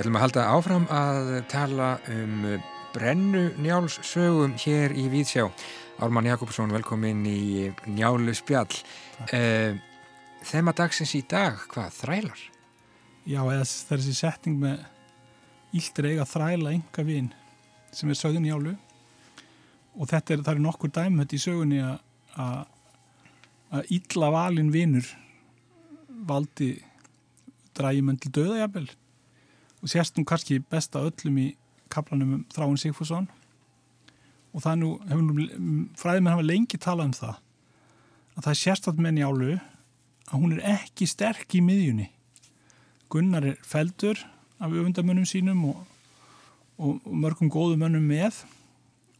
Við ætlum að halda áfram að tala um brennu njálssögum hér í Víðsjá. Ármann Jakobsson, velkomin í Njálu spjall. Uh, þema dagsins í dag, hvað, þrælar? Já, eða það er þessi setting með íldir eiga þræla enga vinn sem er sögðun Njálu og þetta er, það er nokkur dæmhött í sögunni að ílla valin vinnur valdi drægjum til döðajabel og sérstum kannski besta öllum í kaplanum um Þráin Sigfússon. Og það nú, fræðið með hafa lengi talað um það að það er sérstat með njálu að hún er ekki sterk í miðjunni. Gunnar er feldur af öfundamönnum sínum og, og, og mörgum góðum mönnum með.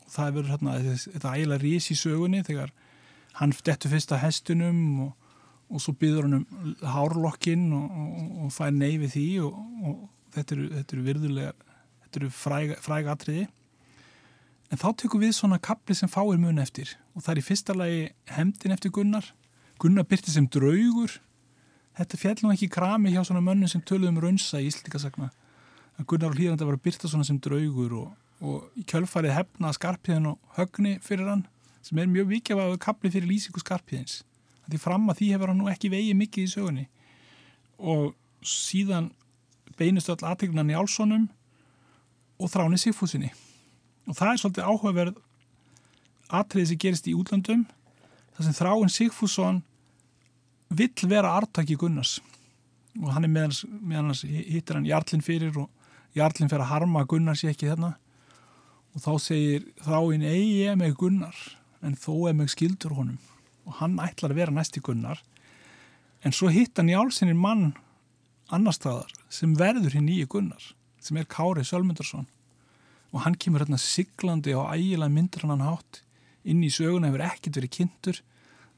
Og það er verið hérna, þetta ægilega rís í sögunni þegar hann dettur fyrst að hestunum og, og svo byður hann um hárlokkinn og fær neyfi því og þetta eru, þetta eru virðulega þetta eru fræg, fræg atriði. En þá tekum við svona kapli sem fáir mun eftir. Og það er í fyrsta lagi hemdin eftir Gunnar. Gunnar byrti sem draugur. Þetta fjall nú ekki krami hjá svona mönnum sem töluðum raunsa í Íslandikasagna að Gunnar og Hlýranda var að byrta svona sem draugur og, og í kjölfarið hefna skarpiðin og högni fyrir hann sem er mjög vikið að kapli fyrir lýsingu skarpiðins því fram að því hefur hann nú ekki vegið mikið í sögunni. Og síðan beinist öll aðteglunan í Álssonum og þráni Sigfúsinni og það er svolítið áhugaverð atriði sem gerist í útlandum þar sem þráin Sigfússon vill vera artaki Gunnars. Og hann er meðans, meðans hittir hann Jarlinn fyrir og Jarlinn fyrir að harma Gunnars ég ekki þarna og þá segir þráin eigi ég með Gunnar en þó er með skildur honum. Og hann ætlar að vera næsti Gunnar. En svo hitt hann í álsinni mann annar staðar sem verður hinn nýju gunnar sem er Kári Sölmundarsson og hann kemur hérna siglandi á ægilega myndir hann hátt inn í söguna hefur ekkert verið kynntur.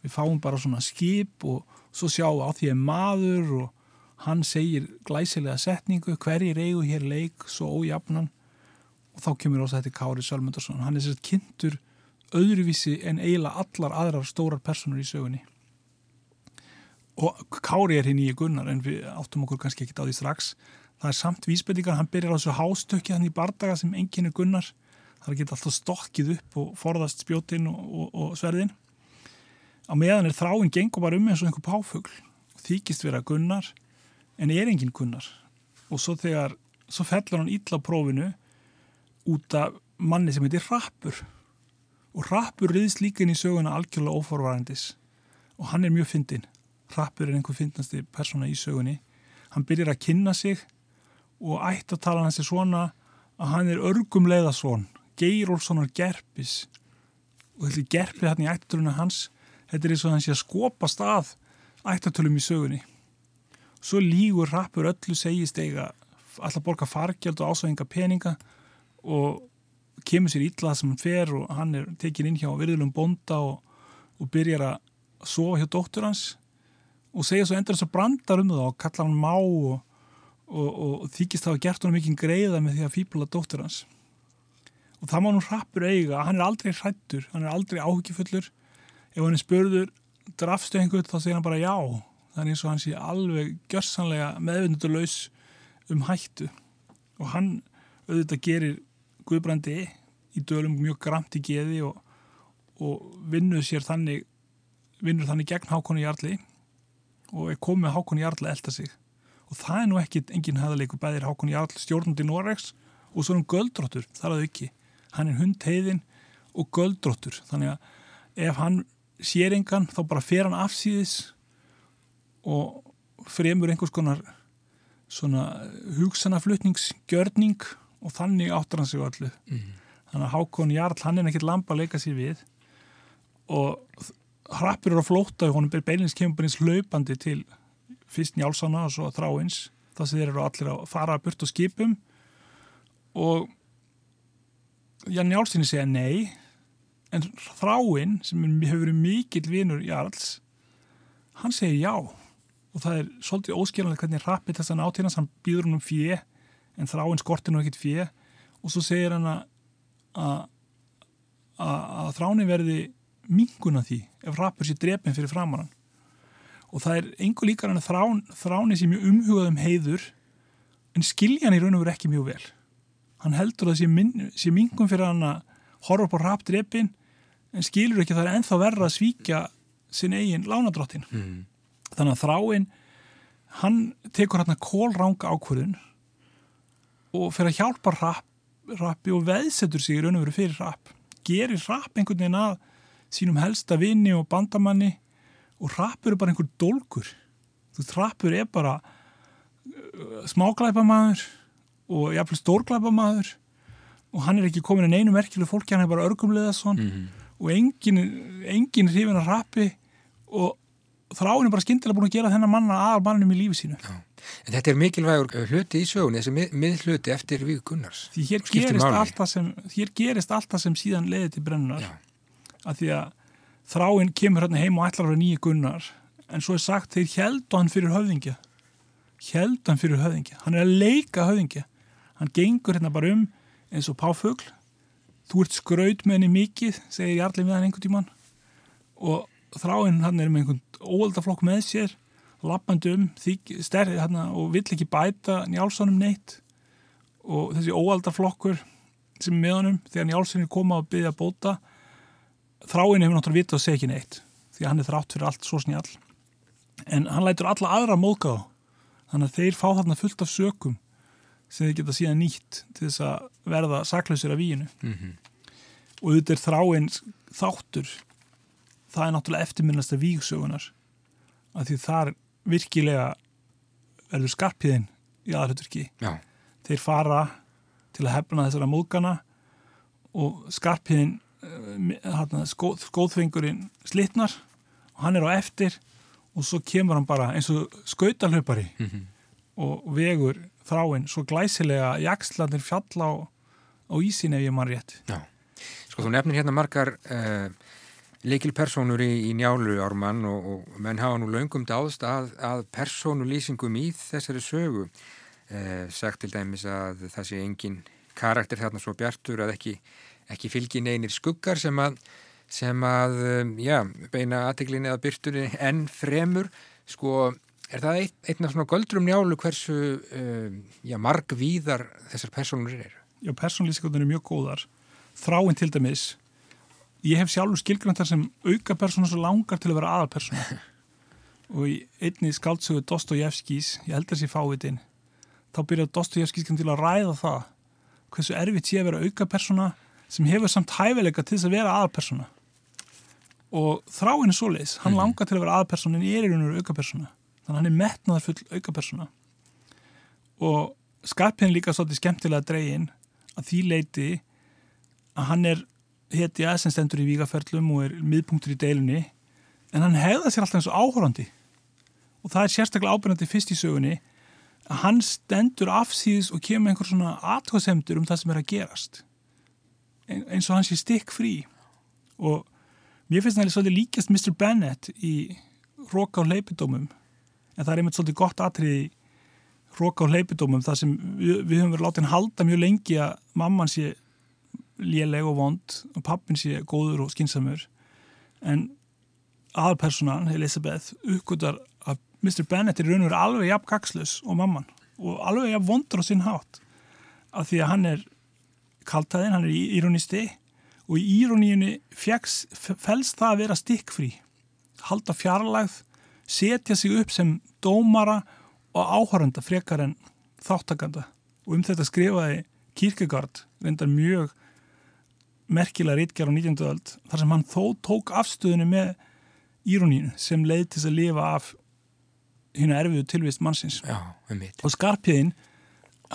Við fáum bara svona skip og svo sjáum við á því að maður og hann segir glæsilega setningu hverjir eigu hér leik svo ójafnan. Og þá kemur ós að þetta Kári Sölmundarsson hann er sérst kynntur öðruvísi en eiginlega allar aðrar stórar personur í sögunni og Kári er hinn í gunnar en við áttum okkur kannski ekki á því strax. Það er samt vísbendingar, hann byrjar á þessu hástökki hann í bardaga sem enginn er gunnar. Það geta alltaf stokkið upp og forðast spjótin og, og, og sverðin. Á meðan er þráinn gengur bara um eins og einhver páfugl þykist vera gunnar en er enginn gunnar. Og svo þegar, svo fellur hann ítla prófinu út af manni sem heitir Rappur. Og Rappur riðst líka inn í söguna algjörlega óforvarandis. Og hann er mjög fyndin Rappur er einhver finnasti persóna í sögunni. Hann byrjar að kynna sig og ætti að tala hans er svona að hann er örgum leiðasvon Geir Olssonar Gerpis. Og þetta er Gerpið hérna í ættatöluna hans þetta er eins og hann sé að skopast að ættatölum í sögunni. Svo lígur Rappur öllu segist eiga alltaf borga fargjald og ásvæðinga peninga og kemur sér ítlað sem hann fer og hann er tekin inn hjá virðulum bonda og, og byrjar að sofa hjá dóttur hans og segja svo endur þess að brandar um það og kalla hann má og, og, og þykist það að gert hann mikið greiða með því að fýbla dóttur hans. Og það má nú hrappur eiga hann er aldrei hrættur, hann er aldrei áhugifullur ef hann er spörður drafstu einhvern þá segir hann bara já. Það er eins og hann sé alveg gjörsanlega meðvindurlaus um hættu. Og hann auðvitað gerir Guðbrandi í dölum mjög gramt í geði og, og vinnur sér þannig vinnur þannig gegn Hákonu Jarlí og er komið Hákon Jarl að elda sig. Og það er nú ekki engin hæðarleiku bæðir Hákon Jarl stjórnandi Noregs og svo er hann göldróttur, þar að ekki hann er hundheiðin og göldróttur þannig að ef hann sér engan þá bara fer hann afsýðis og fremur einhvers konar svona hugsanaflutningsgjörning og þannig áttar hann sig allu mm. þannig að Hákon Jarl hann er ekkert lampa að leika sér við og hrappir eru að flóta og honum beinins kemur bara eins hlaupandi til fyrst njálsana og svo þráins. Þar sem þeir eru allir að fara að burt á skipum. Og já njálsinni segja nei en þráinn sem hefur verið mikill vinur Jarls hann segir já. Og það er svolítið óskiljanlega hvernig hrappir þess að náttínast hann býður hann um fjö en þráinn skortir nú ekkit fjö og svo segir hann að að þráni verði minguna því ef rappur sér drefin fyrir framarann og það er einhver líkar en þrán, þráni sem er umhugað um heiður en skilja hann í raun og veru ekki mjög vel. Hann heldur að það sé, minn, sé mingum fyrir hann að horfa upp á rapdrepin en skilur ekki að það er enþá verra að svíkja sin eigin lánadrottin mm. þannig að þráinn hann tekur hérna kólranga ákvörðun og fyrir að hjálpa rap, rappi og veðsetur sig í raun og veru fyrir rapp gerir rapp einhvern veginn að sínum helsta vinni og bandamanni og rappur er bara einhver dólkur þú veist, rappur er bara uh, smáglæpamaður og jafnvel stórglæpamaður og hann er ekki komin en einu merkileg fólki, hann er bara örgumlega svon Mm. og engin, engin hrifin að rappi og þráin er bara skyndilega búin að gera þennan manna aðal manninum í lífi sínu En þetta er mikilvægur uh, hluti í sögunni, þessi mið, miðhluti eftir Víð Gunnars. því hér gerist, sem, hér gerist allt það sem síðan leiði til brennunar Já. Að því að þráin kemur hérna heim og ætlar að vera nýju gunnar. En svo er sagt þeir heldu hann fyrir höfðingja. Heldu hann fyrir höfðingja. Hann er að leika höfðingja. Hann gengur hérna bara um eins og páfugl. Þú ert skraut með henni mikið segir Jarli við hann einhvern tímann. Og þráin hann er með einhvern óaldaflokk með sér lappandi um þyk, sterri, hérna, og vill ekki bæta Njálssonum neitt. Og þessi óaldaflokkur sem með honum þegar Njálsson er koma að byggja bóta þráin hefur náttúrulega vitað að segja ekki neitt því að hann er þrátt fyrir allt svo snjall. En hann lætur alla aðra móðga á þannig að þeir fá þarna fullt af sökum sem þeir geta síðan nýtt til þess að verða saklausir af víinu Mm og auðvitað er þráin þáttur. Það er náttúrulega eftirminnasta vígsögunar af því þar virkilega verður skarpiðin í aðhaldurki þeir fara til að hefna þessara móðgana og skarpiðin skóð, skóðfengurinn slitnar og hann er á eftir og svo kemur hann bara eins og skautalöpari Mhm. og vegur þráinn svo glæsilega jakslandir fjalla á, á ísin ef ég mann rétt já. Sko, þú nefnir hérna margar uh, leikilpersónur í, í njálu ármann og, og menn hafa nú löngum dáðst að, að persónulýsingum í þessari sögu. Uh, sagt til dæmis að það sé engin karakter þarna svo bjartur að ekki, ekki fylgin einir skuggar sem að, sem að um, já, beina aðteglinni að byrtunni enn fremur. Sko, er það eitt, einn af svona göldrum njálu hversu uh, já, margvíðar þessar persónur eru? Já, persónlýsingarnir er mjög góðar þráinn til dæmis ég hef sjálfur skilgræntar sem auka persóna svo langar til að vera aðalpersona og í einni skáldsögu Dostojevskis, ég held að sé fávitinn þá byrjaði Dostojevskis til að ræða það hversu erfitt sé að vera auka persóna sem hefur samt hæfileika til þess að vera aðalpersona og þráinn er svoleiðis, hann Mhm. langar til að vera aðalpersona en er í raun og veru auka persóna þannig að hann er metnaðar full auka persóna og skarpinn líka svolítið skemmtilega dregin að því leiti að hann er hetja sem stendur í vígaferlum og er miðpunktur í deilunni en hann hefða sér alltaf eins og áhórandi og það er sérstaklega ábyrgandi fyrst í sögunni að hann stendur afsýðis og kemur einhver svona aðtöðsemdur um það sem er að gerast eins og hann sé stikk frí og mér finnst það svolítið líkjast Mr. Bennett í Róka og leipidómum en það er einmitt svolítið gott atrið í Róka og leipidómum þar sem við, við höfum verið látið hann halda mjög lengi að mamman sé léleg og vond og pappin sé góður og skinsamur en aðalpersonan, Elisabeth, uppgötar að Mr. Bennett er raun og veru alveg jafn gagslös og mamman og alveg jafn vondur á sinn hátt af því að hann er kaltaðinn, hann er íronisti og í íroníunni felst það að vera stikkfrí halda fjarlægð setja sig upp sem dómara og áhörenda frekar en þáttakanda og um þetta skrifaði Kierkegaard reyndar mjög merkilega rítgjár á 19. öld þar sem hann þó tók afstöðinu með íronínu sem leið til að lifa af hérna erfiðu tilvist mannsins Já, um og skarpiðin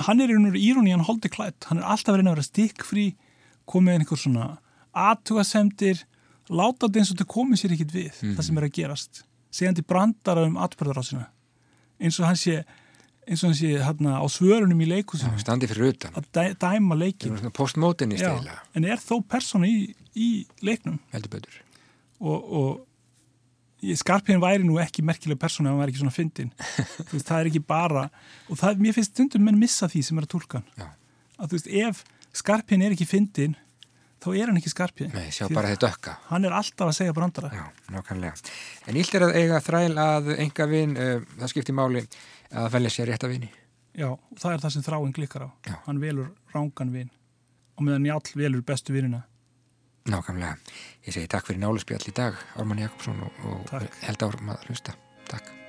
hann er í raun og íróni, hann holdi klætt hann er alltaf verið að vera stikkfrí komið einhver svona aðtugasemdir láta þetta eins og þetta komið sér ekkit við Mhm. það sem er að gerast. Segjandi brandara um atbyrðarásina eins og hann sé eins og hann sé hérna á svörunum í leikusinu standi fyrir utan. að dæ, dæma leikin postmótinist eða, en er þó persóna í, í leiknum. Heldur betur. og, og Skarpíðin væri nú ekki merkileg persóna ef hann væri ekki svona fyndin veist, það er ekki bara og það, mér finnst stundum menn missa því sem er að tólka hann Já. að þú veist, ef Skarpíðin er ekki fyndin þá er hann ekki Skarpíðin Nei, sjá bara þetta ökka. hann er alltaf að segja brandara Já, nákvæmlega. En ílt er að eiga þræl að enga vin, uh, það skiptir máli að velja sér rétta vini. Já, og það er það sem þráin klikkar á. Já. Hann velur rángan vin og meðan Njál velur bestu vinina. Nákvæmlega. Ég segi takk fyrir náluspjall í dag, Ármann Jakobsson og, og held árum að hlusta. Takk.